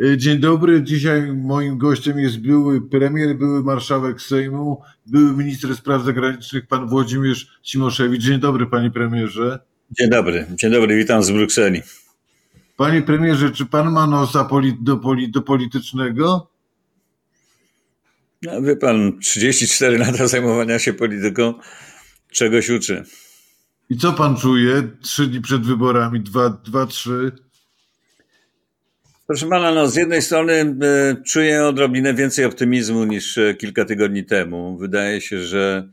E, dzień dobry. Dzisiaj moim gościem jest były premier, były marszałek Sejmu, były minister spraw zagranicznych, pan Włodzimierz Cimoszewicz. Dzień dobry, panie premierze. Dzień dobry. Dzień dobry, witam z Brukseli. Panie premierze, czy pan ma nosa do, do politycznego? No, wie pan, 34 lata zajmowania się polityką czegoś uczy. I co pan czuje trzy dni przed wyborami, dwa, dwa trzy? Proszę pana, no z jednej strony e, czuję odrobinę więcej optymizmu niż e, kilka tygodni temu. Wydaje się, że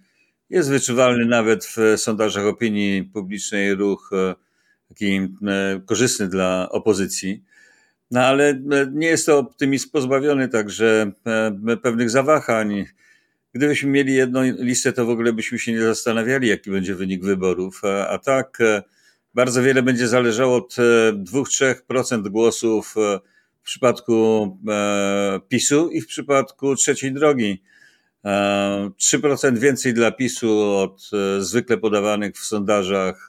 jest wyczuwalny nawet w sondażach opinii publicznej ruch e, taki korzystny dla opozycji. No ale nie jest to optymizm pozbawiony także pewnych zawahań. Gdybyśmy mieli jedną listę, to w ogóle byśmy się nie zastanawiali, jaki będzie wynik wyborów. A tak bardzo wiele będzie zależało od 2-3% głosów e, w przypadku e, PiSu i w przypadku trzeciej drogi. 3% e, więcej dla PiSu od zwykle podawanych w sondażach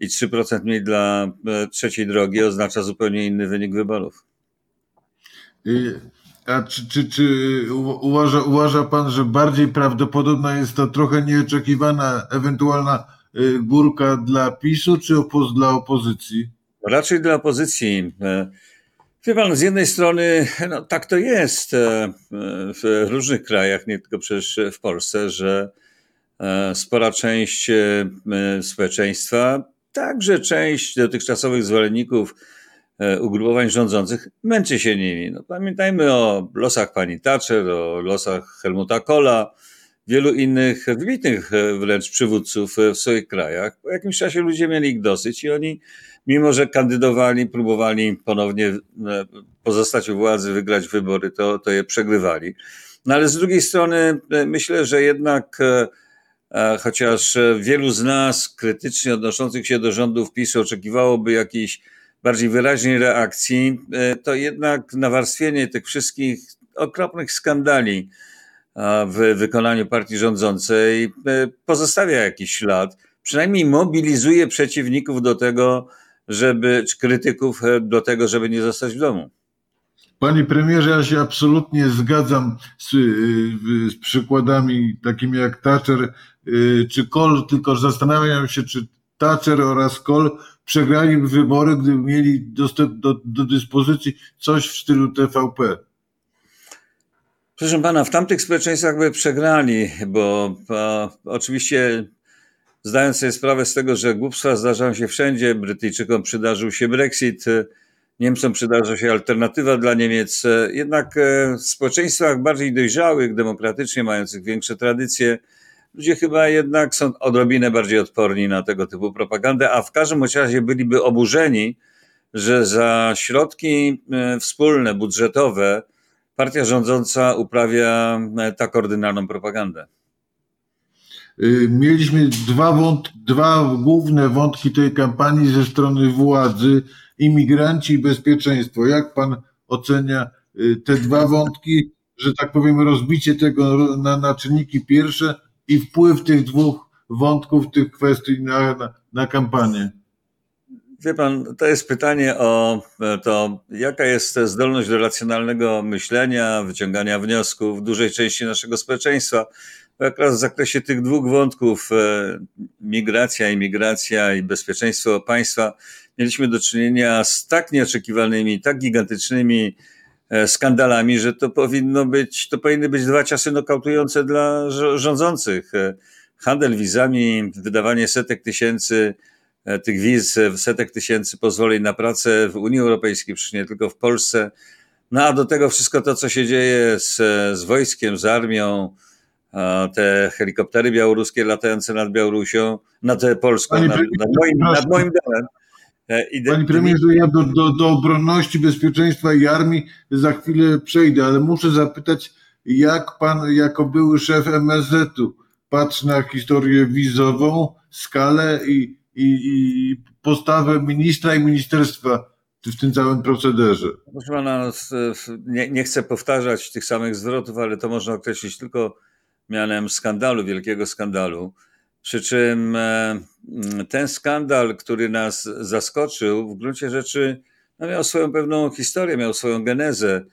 i 3% mniej dla trzeciej drogi oznacza zupełnie inny wynik wyborów. A czy, czy, czy uważa, uważa pan, że bardziej prawdopodobna jest to trochę nieoczekiwana ewentualna górka dla PiSu czy opoz dla opozycji? Raczej dla opozycji. E, wie pan, z jednej strony no, tak to jest e, w różnych krajach, nie tylko przecież w Polsce, że e, spora część społeczeństwa, także część dotychczasowych zwolenników ugrupowań rządzących męczy się nimi. No, pamiętajmy o losach pani Thatcher, o losach Helmuta Kohla, wielu innych wybitnych e, wręcz przywódców e, w swoich krajach. Po jakimś czasie ludzie mieli ich dosyć i oni, mimo że kandydowali, próbowali ponownie e, pozostać u władzy, wygrać wybory, to, to je przegrywali. No ale z drugiej strony myślę, że jednak chociaż wielu z nas krytycznie odnoszących się do rządów PiSu oczekiwałoby jakiejś bardziej wyraźnej reakcji, to jednak nawarstwienie tych wszystkich okropnych skandali, w wykonaniu partii rządzącej e, pozostawia jakiś ślad, przynajmniej mobilizuje przeciwników do tego, żeby, czy krytyków e, do tego, żeby nie zostać w domu. Panie premierze, ja się absolutnie zgadzam z, e, z przykładami takimi jak Thatcher czy Kohl, tylko zastanawiam się, czy Thatcher oraz Kohl przegrali wybory, gdyby mieli dostęp do, do dyspozycji coś w stylu TVP. Proszę pana, w tamtych społeczeństwach by przegrali, bo oczywiście zdając sobie sprawę z tego, że głupstwa zdarzają się wszędzie, Brytyjczykom przydarzył się Brexit, Niemcom przydarza się alternatywa dla Niemiec, jednak e, w społeczeństwach bardziej dojrzałych, demokratycznie mających większe tradycje, ludzie chyba jednak są odrobinę bardziej odporni na tego typu propagandę, a w każdym razie byliby oburzeni, że za środki e, wspólne, budżetowe, partia rządząca uprawia e, tak ordynarną propagandę. Y, mieliśmy dwa, wąt, dwa główne wątki tej kampanii ze strony władzy, imigranci i bezpieczeństwo. Jak pan ocenia y, te dwa wątki, że tak powiem, rozbicie tego na, na czynniki pierwsze i wpływ tych dwóch wątków, tych kwestii na, na, na kampanię? Wie pan, to jest pytanie o to, jaka jest zdolność do racjonalnego myślenia, wyciągania wniosków w dużej części naszego społeczeństwa. Akurat w zakresie tych dwóch wątków, e, migracja, imigracja i bezpieczeństwo państwa, mieliśmy do czynienia z tak nieoczekiwanymi, tak gigantycznymi e, skandalami, że to powinno być, to powinny być dwa ciosy nokautujące dla rządzących. E, handel wizami, wydawanie setek tysięcy E, tych wiz, e, setek tysięcy pozwoleń na pracę w Unii Europejskiej, przecież nie tylko w Polsce. No a do tego wszystko to, co się dzieje z, z wojskiem, z armią, te helikoptery białoruskie latające nad Białorusią, nad Polską, nad, nad, moim, nad moim domem. E, Panie premierze, ja do, do, do obronności, bezpieczeństwa i armii za chwilę przejdę, ale muszę zapytać, jak pan jako były szef MSZ-u patrzy na historię wizową, skalę i, i, i postawę ministra i ministerstwa w tym całym procederze. Proszę pana, nie, nie chcę powtarzać tych samych zwrotów, ale to można określić tylko mianem skandalu, wielkiego skandalu. Przy czym e, ten skandal, który nas zaskoczył, w gruncie rzeczy no miał swoją pewną historię, miał swoją genezę.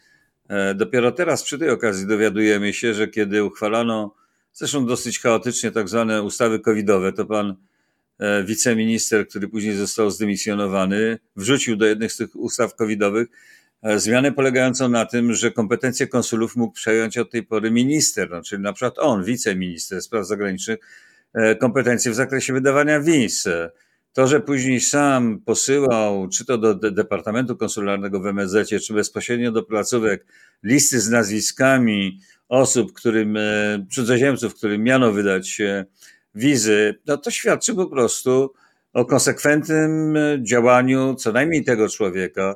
Dopiero teraz przy tej okazji dowiadujemy się, że kiedy uchwalano, zresztą dosyć chaotycznie, tak zwane ustawy covidowe, to pan wiceminister, który później został zdymisjonowany, wrzucił do jednych z tych ustaw covidowych E, zmianę polegającą na tym, że kompetencje konsulów mógł przejąć od tej pory minister, no, czyli na przykład on, wiceminister spraw zagranicznych, e, kompetencje w zakresie wydawania wiz. To, że później sam posyłał, czy to do Departamentu Konsularnego w MSZ, czy bezpośrednio do placówek, listy z nazwiskami osób, którym, e, cudzoziemców, którym miano wydać wizy, no to świadczy po prostu o konsekwentnym działaniu co najmniej tego człowieka,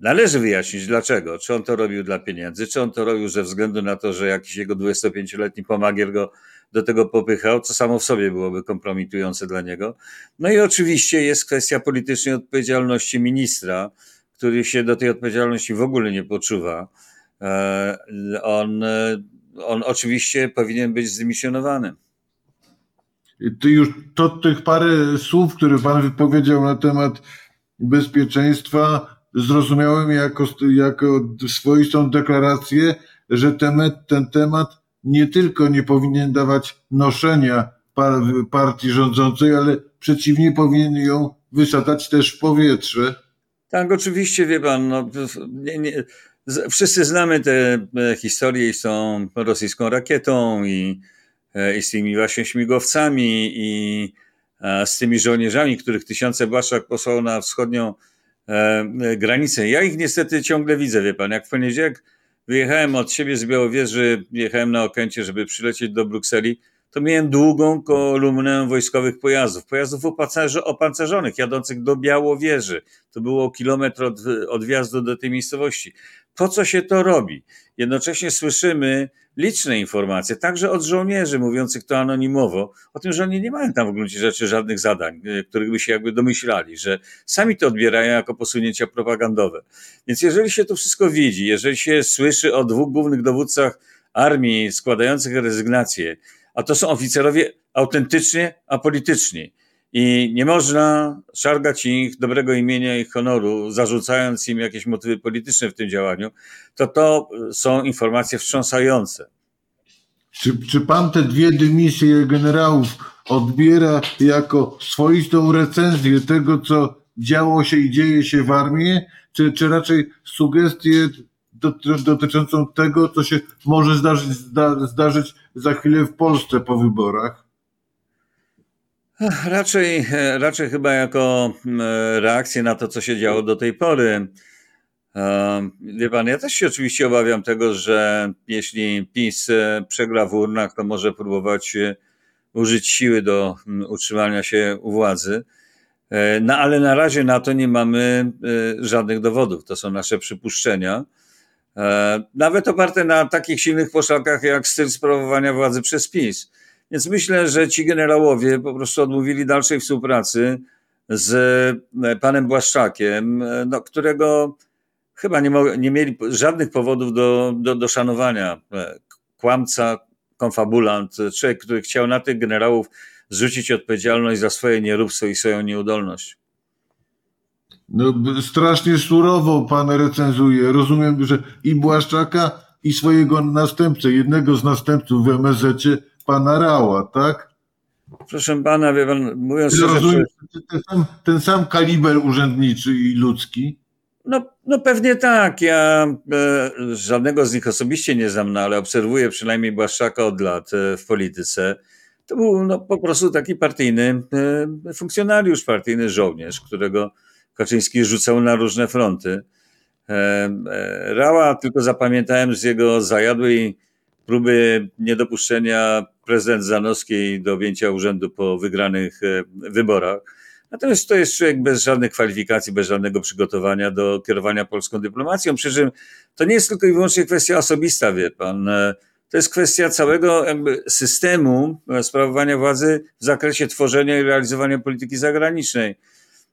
Należy wyjaśnić dlaczego. Czy on to robił dla pieniędzy, czy on to robił ze względu na to, że jakiś jego 25-letni pomagier go do tego popychał, co samo w sobie byłoby kompromitujące dla niego. No i oczywiście jest kwestia politycznej odpowiedzialności ministra, który się do tej odpowiedzialności w ogóle nie poczuwa. E, on, on oczywiście powinien być zdymisjonowany. To już to tych parę słów, które pan wypowiedział na temat bezpieczeństwa, zrozumiałem jako, jako swoistą deklarację, że ten, ten temat nie tylko nie powinien dawać noszenia par, partii rządzącej, ale przeciwnie powinien ją wysadzać też w powietrze. Tak, oczywiście, wie pan, no, nie, nie, wszyscy znamy te e, historie z tą rosyjską rakietą i, e, i z tymi właśnie śmigłowcami i z tymi żołnierzami, których tysiące Błaszczak posłał na wschodnią E, granice. Ja ich niestety ciągle widzę, wie pan. Jak w poniedziałek wyjechałem od siebie z Białowieży, jechałem na Okęcie, żeby przylecieć do Brukseli, to miałem długą kolumnę wojskowych pojazdów, pojazdów opancerzonych, jadących do Białowieży. To było kilometr od, od wjazdu do tej miejscowości. Po co się to robi? Jednocześnie słyszymy liczne informacje, także od żołnierzy mówiących to anonimowo, o tym, że oni nie mają tam w gruncie rzeczy żadnych zadań, e, których by się jakby domyślali, że sami to odbierają jako posunięcia propagandowe. Więc jeżeli się to wszystko widzi, jeżeli się słyszy o dwóch głównych dowódcach armii składających rezygnację, a to są oficerowie autentycznie apolityczni, i nie można szargać ich dobrego imienia i honoru, zarzucając im jakieś motywy polityczne w tym działaniu, to to są informacje wstrząsające. Czy, czy pan te dwie dymisje generałów odbiera jako swoistą recenzję tego, co działo się i dzieje się w armii, czy, czy raczej sugestie dotyczącą tego, co się może zdarzyć, zdarzyć za chwilę w Polsce po wyborach? Raczej, raczej chyba jako reakcję na to, co się działo do tej pory. Wie pan, ja też się oczywiście obawiam tego, że jeśli PiS e, przegra w urnach, to może próbować e, użyć siły do utrzymania się u władzy. E, no ale na razie na to nie mamy żadnych dowodów. To są nasze przypuszczenia. Nawet oparte na takich silnych poszlakach jak styl sprawowania władzy przez PiS. Więc myślę, że ci generałowie po prostu odmówili dalszej współpracy z e, panem Błaszczakiem, e, no, którego chyba nie, nie mieli żadnych powodów do, do, do szanowania. E, kłamca, konfabulant, człowiek, który chciał na tych generałów zrzucić odpowiedzialność za swoje nieróbstwo i swoją nieudolność. No, strasznie surowo pan recenzuje. Rozumiem, że i Błaszczaka, i swojego następcę, jednego z następców w MSZ pana Rała, tak? Proszę pana, wie pan, mówiąc szczerze... Rozumiem, ten sam, ten sam kaliber urzędniczy i ludzki? No, no pewnie tak. Ja e, żadnego z nich osobiście nie znam, no, ale obserwuję przynajmniej Błaszczaka od lat e, w polityce. To był no, po prostu taki partyjny e, funkcjonariusz, partyjny żołnierz, którego Kaczyński rzucał na różne fronty. E, e, Rała tylko zapamiętałem z jego zajadłej próby niedopuszczenia prezydent Zanowskiej do objęcia urzędu po wygranych e, wyborach. Natomiast to jest człowiek bez żadnych kwalifikacji, bez żadnego przygotowania do kierowania polską dyplomacją. Przy czym to nie jest tylko i wyłącznie kwestia osobista, wie pan. To jest kwestia całego jakby systemu sprawowania władzy w zakresie tworzenia i realizowania polityki zagranicznej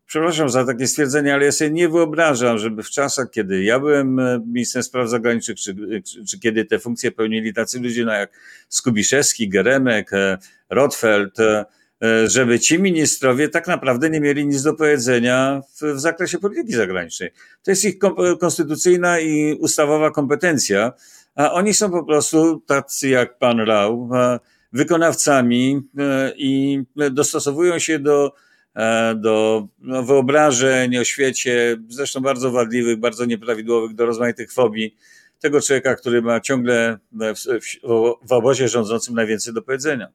przepraszam za takie stwierdzenie, ale ja sobie nie wyobrażam, żeby w czasach, kiedy ja byłem e, ministrem spraw zagranicznych, czy, czy, czy kiedy te funkcje pełnili tacy ludzie no jak Skubiszewski, Geremek, e, Rotfeld, e, e, żeby ci ministrowie tak naprawdę nie mieli nic do powiedzenia w, w zakresie polityki zagranicznej. To jest ich konstytucyjna i ustawowa kompetencja, a oni są po prostu tacy jak pan Rał, wykonawcami i dostosowują się do E, do no, wyobrażeń o świecie, zresztą bardzo wadliwych, bardzo nieprawidłowych, do rozmaitych fobii tego człowieka, który ma ciągle w, w, w obozie rządzącym najwięcej do powiedzenia.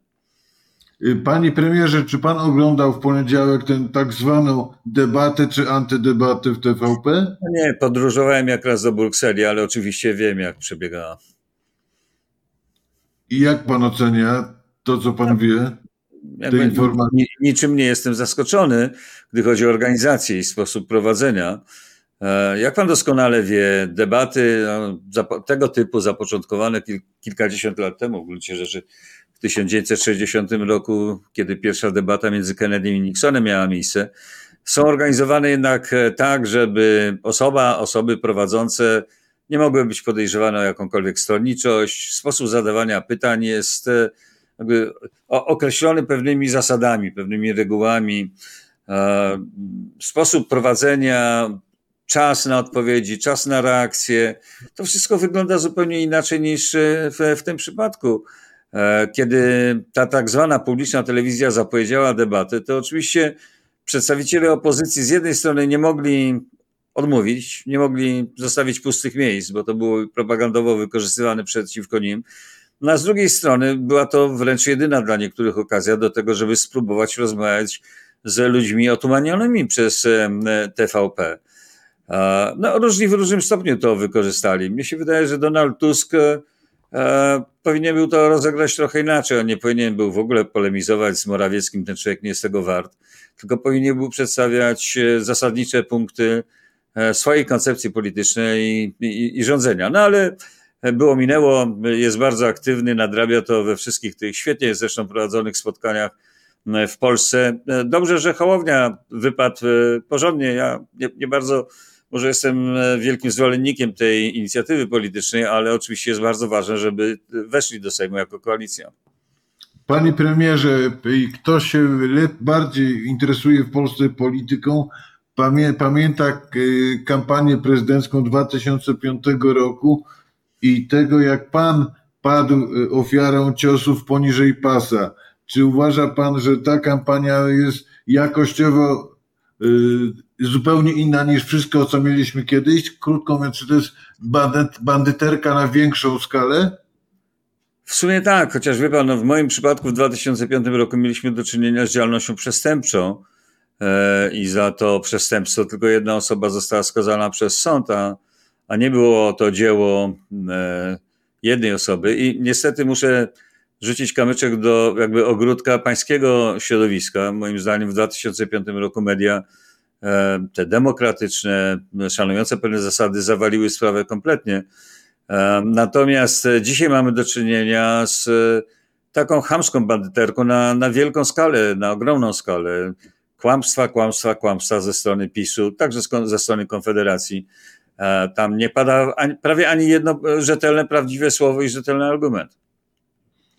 Y, panie premierze, czy pan oglądał w poniedziałek tę tak zwaną debatę czy antydebatę w TVP? Nie, podróżowałem jak raz do Brukseli, ale oczywiście wiem, jak przebiegała. I jak pan ocenia to, co pan wie? Niczym nie jestem zaskoczony, gdy chodzi o organizację i sposób prowadzenia. E, jak pan doskonale wie, debaty no, tego typu zapoczątkowane kilkadziesiąt lat temu, w gruncie rzeczy w 1960 roku, kiedy pierwsza debata między Kennedy i Nixonem miała miejsce, są organizowane jednak e, tak, żeby osoba, osoby prowadzące nie mogły być podejrzewane o jakąkolwiek stronniczość. Sposób zadawania pytań jest e, jakby określony pewnymi zasadami, pewnymi regułami. E, sposób prowadzenia, czas na odpowiedzi, czas na reakcję, to wszystko wygląda zupełnie inaczej niż w, w tym przypadku. E, kiedy ta tak zwana publiczna telewizja zapowiedziała debatę, to oczywiście przedstawiciele opozycji z jednej strony nie mogli odmówić, nie mogli zostawić pustych miejsc, bo to było propagandowo wykorzystywane przeciwko nim. No a z drugiej strony była to wręcz jedyna dla niektórych okazja do tego, żeby spróbować rozmawiać z ludźmi otumanionymi przez TVP. No, różni w różnym stopniu to wykorzystali. Mnie się wydaje, że Donald Tusk e, powinien był to rozegrać trochę inaczej. On nie powinien był w ogóle polemizować z Morawieckim, ten człowiek nie jest tego wart, tylko powinien był przedstawiać e, zasadnicze punkty e, swojej koncepcji politycznej i, i, i rządzenia. No ale było minęło, jest bardzo aktywny, nadrabia to we wszystkich tych świetnie zresztą prowadzonych spotkaniach w Polsce. Dobrze, że Hołownia wypadł e, porządnie. Ja nie, nie bardzo może jestem e, wielkim zwolennikiem tej inicjatywy politycznej, ale oczywiście jest bardzo ważne, żeby weszli do Sejmu jako koalicja. Panie premierze, kto się bardziej interesuje w Polsce polityką, pamięta kampanię prezydencką 2005 roku, i tego, jak pan padł y, ofiarą ciosów poniżej pasa. Czy uważa pan, że ta kampania jest jakościowo y, zupełnie inna niż wszystko, co mieliśmy kiedyś? Krótko mówiąc, czy to jest bandyt, bandyterka na większą skalę? W sumie tak, chociaż wie pan, no w moim przypadku w 2005 roku mieliśmy do czynienia z działalnością przestępczą e, i za to przestępstwo tylko jedna osoba została skazana przez sąd, a a nie było to dzieło e, jednej osoby. I niestety muszę rzucić kamyczek do jakby ogródka pańskiego środowiska. Moim zdaniem w 2005 roku media e, te demokratyczne, szanujące pewne zasady zawaliły sprawę kompletnie. E, natomiast dzisiaj mamy do czynienia z taką chamską bandyterką na, na wielką skalę, na ogromną skalę. Kłamstwa, kłamstwa, kłamstwa ze strony PiSu, także ze strony Konfederacji. E, tam nie pada ani, prawie ani jedno rzetelne, prawdziwe słowo i rzetelny argument.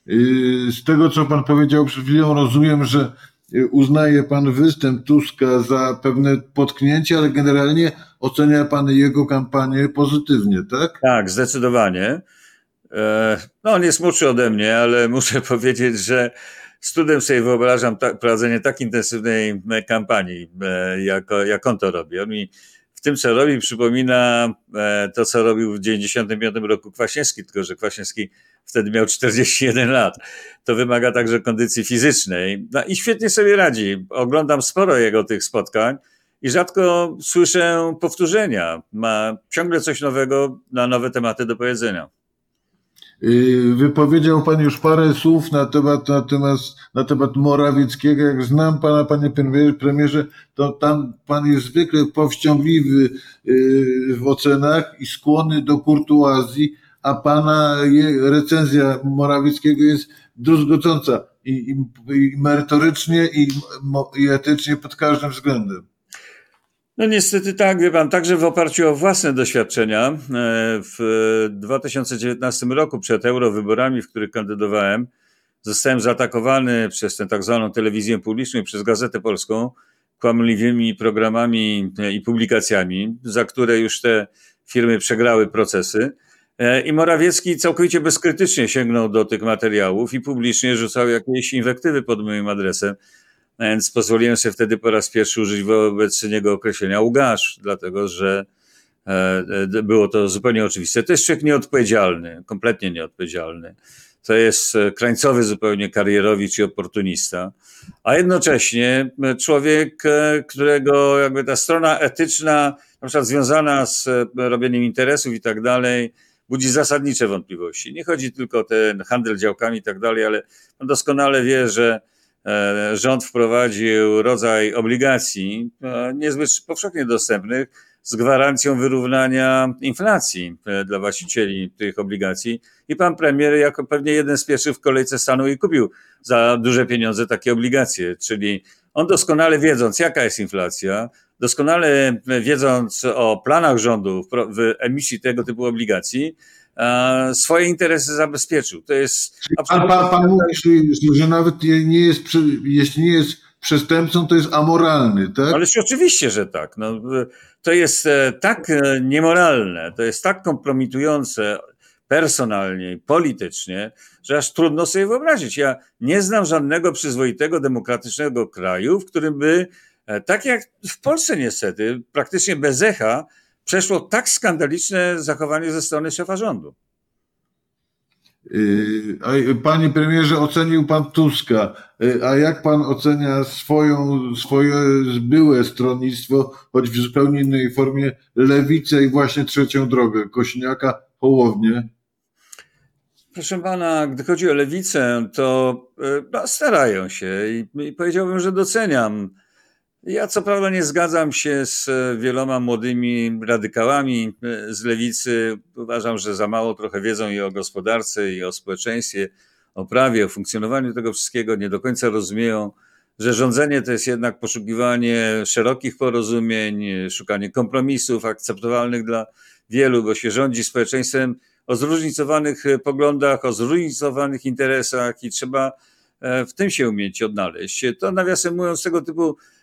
Y, z tego, co pan powiedział przed chwilą, rozumiem, że y, uznaje pan występ Tuska za pewne potknięcie, ale generalnie ocenia pan jego kampanię pozytywnie, tak? Tak, zdecydowanie. E, no, on jest młodszy ode mnie, ale muszę powiedzieć, że z trudem sobie wyobrażam prowadzenie tak intensywnej kampanii, e, jak, jak on to robi. On mi tym, co robi, przypomina e, to, co robił w 1995 roku Kwaśniewski, tylko że Kwaśniewski wtedy miał 41 lat. To wymaga także kondycji fizycznej. No i świetnie sobie radzi. Oglądam sporo jego tych spotkań i rzadko słyszę powtórzenia. Ma ciągle coś nowego na nowe tematy do powiedzenia. Y, wypowiedział Pan już parę słów na temat, na temat, na temat Morawieckiego. Jak znam Pana, Panie Premierze, to tam Pan jest zwykle powściągliwy y, w ocenach i skłonny do kurtuazji, a Pana recenzja Morawieckiego jest druzgocąca i, i, i merytorycznie i, i etycznie pod każdym względem. No niestety tak, wie pan, także w oparciu o własne doświadczenia e, w 2019 roku przed eurowyborami, w których kandydowałem, zostałem zaatakowany przez tę tak zwaną telewizję publiczną i przez Gazetę Polską kłamliwymi programami i publikacjami, za które już te firmy przegrały procesy. E, I Morawiecki całkowicie bezkrytycznie sięgnął do tych materiałów i publicznie rzucał jakieś inwektywy pod moim adresem. Więc pozwoliłem sobie wtedy po raz pierwszy użyć wobec niego określenia ugasz, dlatego że e, e, było to zupełnie oczywiste. To jest człowiek nieodpowiedzialny, kompletnie nieodpowiedzialny. To jest krańcowy zupełnie karierowicz i oportunista, a jednocześnie człowiek, którego jakby ta strona etyczna, na przykład związana z robieniem interesów i tak dalej, budzi zasadnicze wątpliwości. Nie chodzi tylko o ten handel działkami i tak dalej, ale on doskonale wie, że e, rząd wprowadził rodzaj obligacji e, niezbyt powszechnie dostępnych z gwarancją wyrównania inflacji e, dla właścicieli tych obligacji. I pan premier, jako pewnie jeden z pierwszych w kolejce stanął i kupił za duże pieniądze takie obligacje. Czyli on doskonale wiedząc, jaka jest inflacja, doskonale wiedząc o planach rządu w emisji tego typu obligacji, swoje interesy zabezpieczył. To jest. Pan, pan, pan mówi, że nawet nie jest, jeśli nie jest przestępcą, to jest amoralny, tak? Ależ oczywiście, że tak. No, to jest e, tak e, niemoralne, to jest tak kompromitujące personalnie i politycznie, że aż trudno sobie wyobrazić. Ja nie znam żadnego przyzwoitego, demokratycznego kraju, w którym by E, tak jak w Polsce niestety, praktycznie bez echa, przeszło tak skandaliczne zachowanie ze strony szefa rządu. Y, panie premierze, ocenił pan Tuska. Y, a jak pan ocenia swoją, swoje byłe stronnictwo, choć w zupełnie innej formie, lewicę i właśnie trzecią drogę, Kośniaka, Hołownię? Proszę pana, gdy chodzi o lewicę, to y, no, starają się i, i powiedziałbym, że doceniam ja co prawda nie zgadzam się z e, wieloma młodymi radykałami e, z lewicy. Uważam, że za mało trochę wiedzą i o gospodarce, i o społeczeństwie, o prawie, o funkcjonowaniu tego wszystkiego. Nie do końca rozumieją, że rządzenie to jest jednak poszukiwanie szerokich porozumień, szukanie kompromisów akceptowalnych dla wielu, bo się rządzi społeczeństwem o zróżnicowanych poglądach, o zróżnicowanych interesach i trzeba e, w tym się umieć odnaleźć. To nawiasem mówiąc, tego typu E,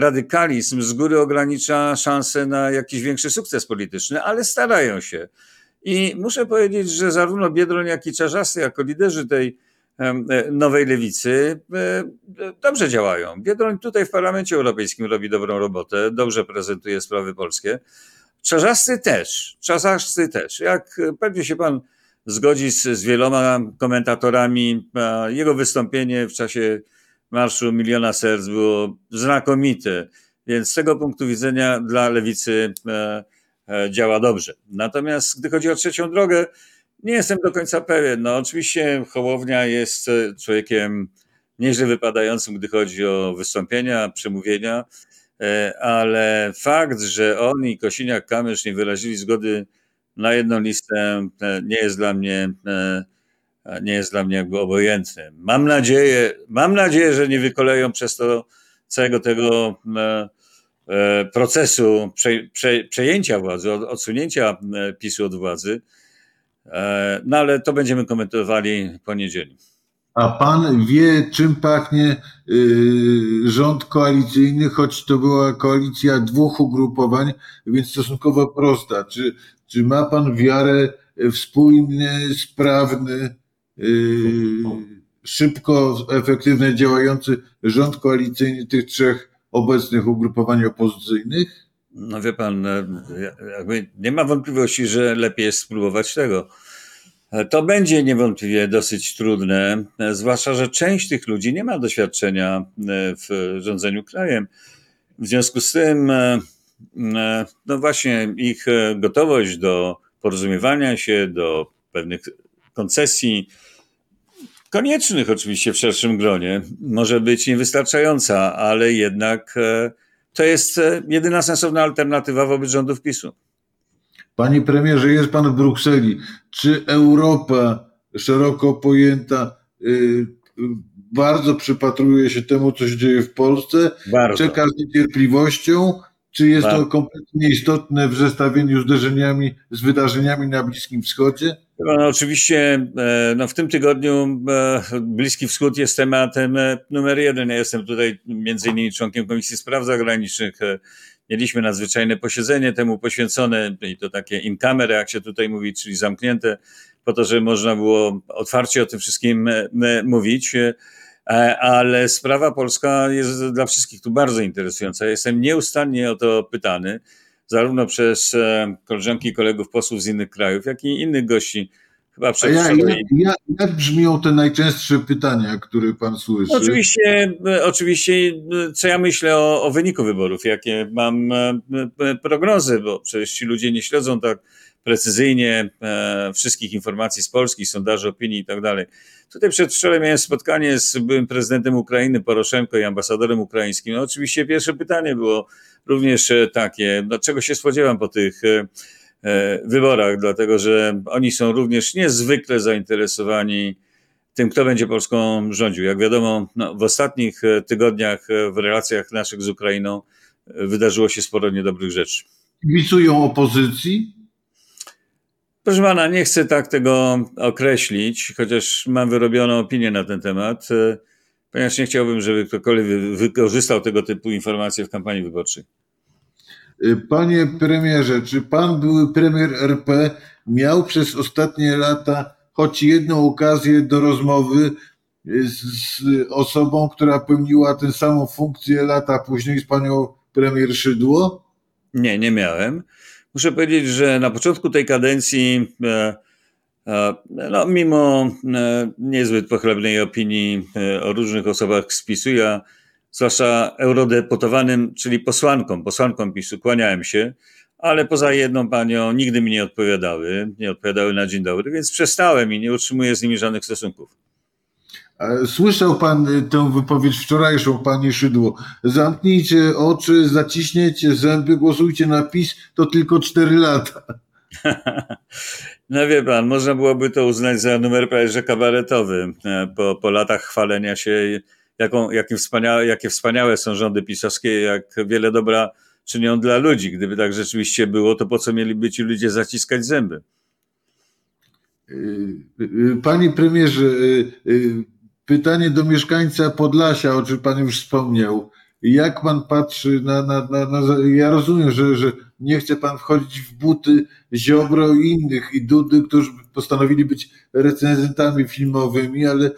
radykalizm z góry ogranicza szanse na jakiś większy sukces polityczny, ale starają się. I muszę powiedzieć, że zarówno Biedroń, jak i Czarzasty, jako liderzy tej e, nowej lewicy, e, dobrze działają. Biedroń tutaj w Parlamencie Europejskim robi dobrą robotę, dobrze prezentuje sprawy polskie. Czarzasty też, Czarzasty też. Jak pewnie się pan zgodzi z, z wieloma komentatorami, jego wystąpienie w czasie Marszu Miliona Serc było znakomite, więc z tego punktu widzenia dla lewicy e, e, działa dobrze. Natomiast gdy chodzi o trzecią drogę, nie jestem do końca pewien. No, oczywiście Hołownia jest e, człowiekiem nieźle wypadającym, gdy chodzi o wystąpienia, przemówienia, ale fakt, że on i Kosiniak-Kamysz nie wyrazili zgody na jedną listę, nie jest dla mnie nie jest dla mnie jakby obojętny. Mam nadzieję, mam nadzieję, że nie wykoleją przez to całego tego e, e, procesu prze, prze, przejęcia władzy, odsunięcia e, PiSu od władzy. No ale to będziemy komentowali po niedzieli. A pan wie, czym pachnie y, rząd koalicyjny, choć to była koalicja dwóch ugrupowań, więc stosunkowo prosta. Czy, czy ma pan wiarę w spójny, sprawny szybko, efektywnie działający rząd koalicyjny tych trzech obecnych ugrupowań opozycyjnych? No wie pan, e, nie ma wątpliwości, że lepiej jest spróbować tego. To będzie niewątpliwie dosyć trudne, e, zwłaszcza, że część tych ludzi nie ma doświadczenia e, w rządzeniu krajem. W związku z tym, no właśnie, ich gotowość do porozumiewania się, do pewnych koncesji, koniecznych oczywiście w szerszym gronie, może być niewystarczająca, ale jednak e, to jest e, jedyna sensowna alternatywa wobec rządów PiSu. Panie premierze, jest pan w Brukseli. Czy Europa szeroko pojęta y, bardzo przypatruje się temu, co się dzieje w Polsce? Bardzo. Czeka z niecierpliwością Czy jest to kompletnie istotne w zestawieniu zderzeniami z wydarzeniami na Bliskim Wschodzie? No, oczywiście e, no, w tym tygodniu e, Bliski Wschód jest tematem e, numer jeden. Ja jestem tutaj między innymi członkiem Komisji Spraw Zagranicznych. Mieliśmy nadzwyczajne posiedzenie temu poświęcone i to takie in camera, jak się tutaj mówi, czyli zamknięte, po to, żeby można było otwarcie o tym wszystkim mówić. Ale sprawa polska jest dla wszystkich tu bardzo interesująca. Jestem nieustannie o to pytany zarówno przez e, koleżanki i kolegów posłów z innych krajów, jak i innych gości. Chyba przez ja, ja, ja, jak brzmią te najczęstsze pytania, które pan słyszy? Oczywiście, e, oczywiście e, co ja myślę o, o wyniku wyborów, jakie mam prognozy, bo przecież ci ludzie nie śledzą tak precyzyjnie e, wszystkich informacji z Polski, sondaży opinii i tak dalej. Tutaj przedwczoraj miałem spotkanie z byłym prezydentem Ukrainy Poroszenko i ambasadorem ukraińskim. No, oczywiście pierwsze pytanie było również e, takie, no, czego się spodziewam po tych e, wyborach, dlatego że oni są również niezwykle zainteresowani tym, kto będzie Polską rządził. Jak wiadomo, no, w ostatnich tygodniach w relacjach naszych z Ukrainą wydarzyło się sporo niedobrych rzeczy. Kibicują opozycji? Proszę pana, nie chcę tak tego określić, chociaż mam wyrobioną opinię na ten temat, e, ponieważ nie chciałbym, żeby ktokolwiek wykorzystał tego typu informacje w kampanii wyborczej. E, panie premierze, czy pan były premier RP miał przez ostatnie lata choć jedną okazję do rozmowy z, z osobą, która pełniła tę samą funkcję lata później z panią premier Szydło? Nie, nie miałem. Muszę powiedzieć, że na początku tej kadencji, e, e, no, mimo e, niezbyt pochlebnej opinii o różnych osobach z PiSu, ja zwłaszcza eurodeputowanym, czyli posłankom, posłankom PiSu, kłaniałem się, ale poza jedną panią nigdy mi nie odpowiadały, nie odpowiadały na dzień dobry, więc przestałem i nie utrzymuję z nimi żadnych stosunków. Słyszał pan y, tę wypowiedź wczorajszą, pani Szydło. Zamknijcie oczy, zaciśniecie zęby, głosujcie na PiS, to tylko cztery lata. No wie pan, można byłoby to uznać za numer prawie kabaretowy. E, po, po latach chwalenia się, jaką, jakim wspaniałe, jakie wspaniałe są rządy pisowskie, jak wiele dobra czynią dla ludzi. Gdyby tak rzeczywiście było, to po co mieliby ci ludzie zaciskać zęby? Panie premierze, Pytanie do mieszkańca Podlasia, o czym Pan już wspomniał. Jak Pan patrzy na. na, na, na ja rozumiem, że, że nie chce Pan wchodzić w buty Ziobro i innych i Dudy, którzy postanowili być recenzentami filmowymi, ale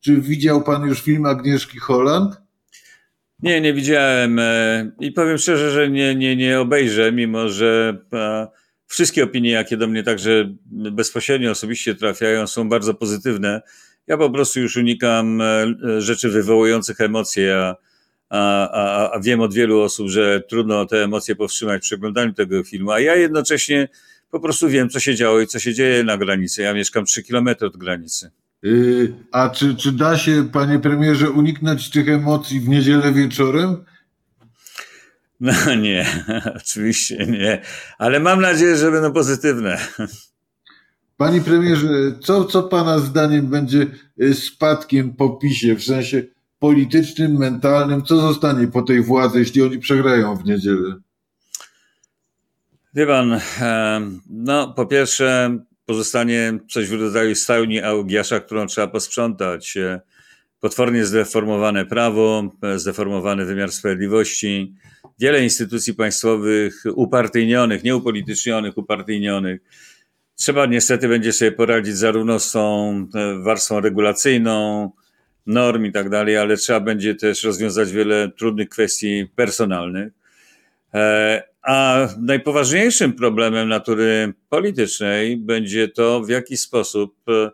czy widział Pan już film Agnieszki Holland? Nie, nie widziałem e, i powiem szczerze, że nie, nie, nie obejrzę, mimo że e, wszystkie opinie, jakie do mnie także bezpośrednio osobiście trafiają, są bardzo pozytywne. Ja po prostu już unikam e, rzeczy wywołujących emocje, a, a, a, a wiem od wielu osób, że trudno te emocje powstrzymać przy oglądaniu tego filmu, a ja jednocześnie po prostu wiem, co się działo i co się dzieje na granicy. Ja mieszkam 3 kilometry od granicy. Yy, a czy, czy da się, panie premierze, uniknąć tych emocji w niedzielę wieczorem? No nie, oczywiście nie, ale mam nadzieję, że będą pozytywne. Panie premierze, co, co pana zdaniem będzie y, spadkiem po PiSie w sensie politycznym, mentalnym? Co zostanie po tej władzy, jeśli oni przegrają w niedzielę? Wie pan, no po pierwsze pozostanie coś w rodzaju stajni Augiasza, którą trzeba posprzątać. E, potwornie zdeformowane prawo, e, zdeformowany wymiar sprawiedliwości, wiele instytucji państwowych upartyjnionych, nieupolitycznionych, upartyjnionych Trzeba niestety będzie sobie poradzić zarówno z tą e, warstwą regulacyjną, norm i tak dalej, ale trzeba będzie też rozwiązać wiele trudnych kwestii personalnych. E, a najpoważniejszym problemem natury politycznej będzie to, w jaki sposób e,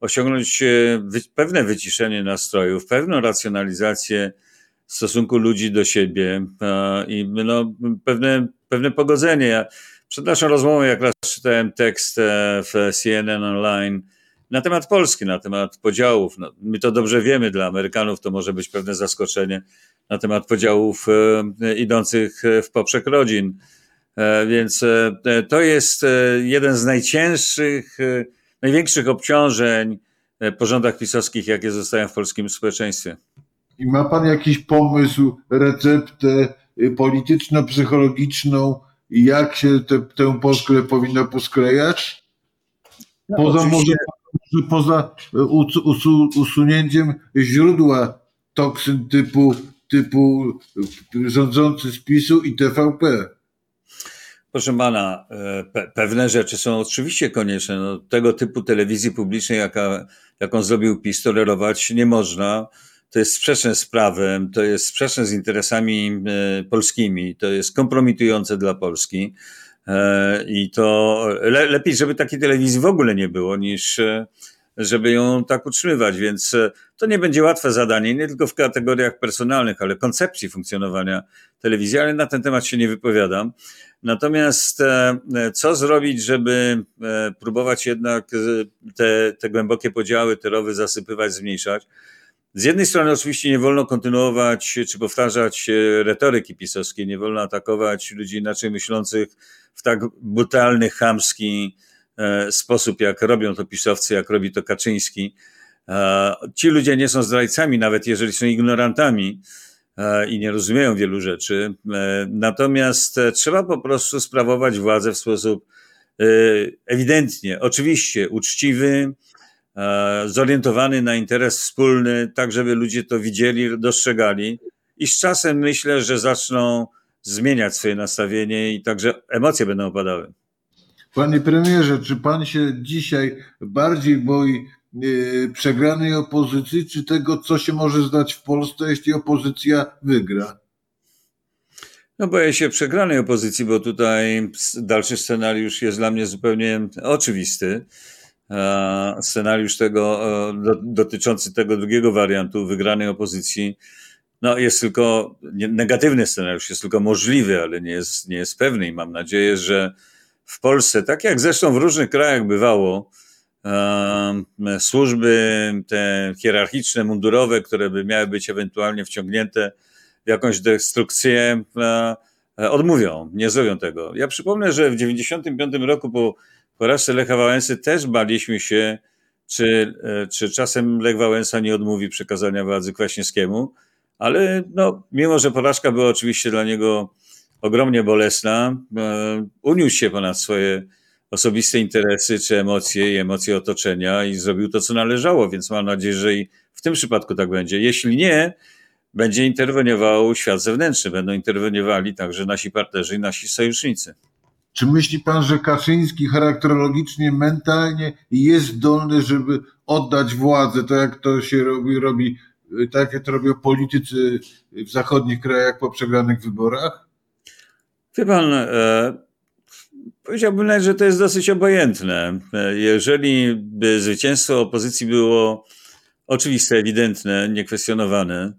osiągnąć pewne wyciszenie nastrojów, pewną racjonalizację stosunku ludzi do siebie i no, pewne, pewne pogodzenie. Przed naszą rozmową, jak raz czytałem tekst e, w CNN Online na temat Polski, na temat podziałów. No, my to dobrze wiemy, dla Amerykanów to może być pewne zaskoczenie na temat podziałów e, idących w poprzek rodzin. E, więc to jest jeden z najcięższych, największych obciążeń po rządach pisowskich, jakie zostają w polskim społeczeństwie. I ma pan jakiś pomysł, receptę, y, polityczno-psychologiczną, jak się te, tę Polskę powinno posklejać? No, Poza może poza us- usu, usunięciem źródła toksyn typu, typu rządzący z PiSu i TVP. Proszę pana, e, pe pewne rzeczy są oczywiście konieczne. No, tego typu telewizji publicznej, jaka, jaką zrobił PiS, tolerować nie można. To jest sprzeczne z prawem, to jest sprzeczne z interesami e, polskimi, to jest kompromitujące dla Polski. E, I to le lepiej, żeby takiej telewizji w ogóle nie było, niż e, żeby ją tak utrzymywać. Więc to nie będzie łatwe zadanie, nie tylko w kategoriach personalnych, ale koncepcji funkcjonowania telewizji, ale na ten temat się nie wypowiadam. Natomiast co zrobić, żeby próbować jednak te, te głębokie podziały, te rowy zasypywać, zmniejszać? Z jednej strony oczywiście nie wolno kontynuować czy powtarzać e, retoryki pisowskiej, nie wolno atakować ludzi inaczej myślących w tak brutalny, chamski e, sposób, jak robią to pisowcy, jak robi to Kaczyński. E, Ci ludzie nie są zdrajcami, nawet jeżeli są ignorantami i nie rozumieją wielu rzeczy. Natomiast trzeba po prostu sprawować władzę w sposób ewidentnie, oczywiście uczciwy, zorientowany na interes wspólny, tak żeby ludzie to widzieli, dostrzegali. I z czasem myślę, że zaczną zmieniać swoje nastawienie i także emocje będą opadały. Panie premierze, czy pan się dzisiaj bardziej boi yy, przegranej opozycji, czy tego, co się może zdać w Polsce, jeśli opozycja wygra? No boję się przegranej opozycji, bo tutaj dalszy scenariusz jest dla mnie zupełnie oczywisty. E, Scenariusz tego e, do, dotyczący tego drugiego wariantu wygranej opozycji, no jest tylko negatywny scenariusz, jest tylko możliwy, ale nie jest, nie jest pewny i mam nadzieję, że w Polsce, tak jak zresztą w różnych krajach bywało, e, służby te hierarchiczne, mundurowe, które by miały być ewentualnie wciągnięte w jakąś destrukcję, odmówią, nie zrobią tego. Ja przypomnę, że w 95 roku po porażce Lecha Wałęsy też baliśmy się, czy, e, czy czasem Lech Wałęsa nie odmówi przekazania władzy Kwaśniewskiemu, ale no, mimo, że porażka była oczywiście dla niego ogromnie bolesna, e, uniósł się ponad swoje osobiste interesy czy emocje i emocje otoczenia i zrobił to, co należało, więc mam nadzieję, że i w tym przypadku tak będzie. Jeśli nie, będzie interweniował świat zewnętrzny, będą interweniowali także nasi partnerzy i nasi sojusznicy. Czy myśli pan, że Kaczyński charakterologicznie, mentalnie jest zdolny, żeby oddać władzę, tak jak to się robi, robi tak jak to robią politycy w zachodnich krajach po przegranych wyborach? Wie pan, e, powiedziałbym że to jest dosyć obojętne. E, Jeżeli by zwycięstwo opozycji było oczywiste, ewidentne, niekwestionowane,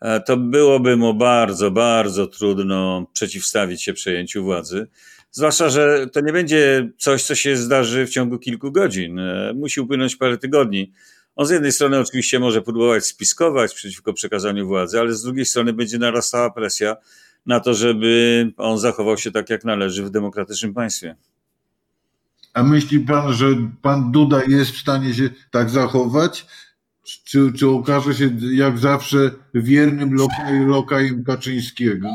e, to byłoby mu bardzo, bardzo trudno przeciwstawić się przejęciu władzy. Zwłaszcza, że to nie będzie coś, co się zdarzy w ciągu kilku godzin. E, Musi upłynąć parę tygodni. On z jednej strony oczywiście może próbować spiskować przeciwko przekazaniu władzy, ale z drugiej strony będzie narastała presja na to, żeby on zachował się tak, jak należy w demokratycznym państwie. A myśli pan, że pan Duda jest w stanie się tak zachować? Czy, czy okaże się jak zawsze wiernym lokaj, lokajem Kaczyńskiego?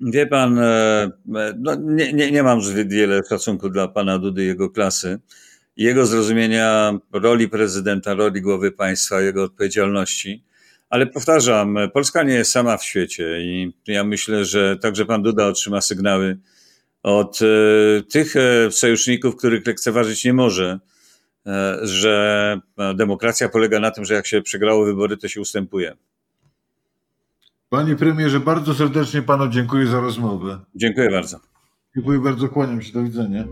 Wie pan, e, e, no nie, nie, nie mam zbyt wiele szacunku dla pana Dudy i jego klasy. Jego zrozumienia roli prezydenta, roli głowy państwa, jego odpowiedzialności. Ale powtarzam, Polska nie jest sama w świecie i ja myślę, że także pan Duda otrzyma sygnały od e, tych sojuszników, których lekceważyć nie może, że demokracja polega na tym, że jak się przegrało wybory, to się ustępuje. Panie premierze, bardzo serdecznie panu dziękuję za rozmowę. Dziękuję bardzo. Dziękuję bardzo, kłaniam się, do widzenia.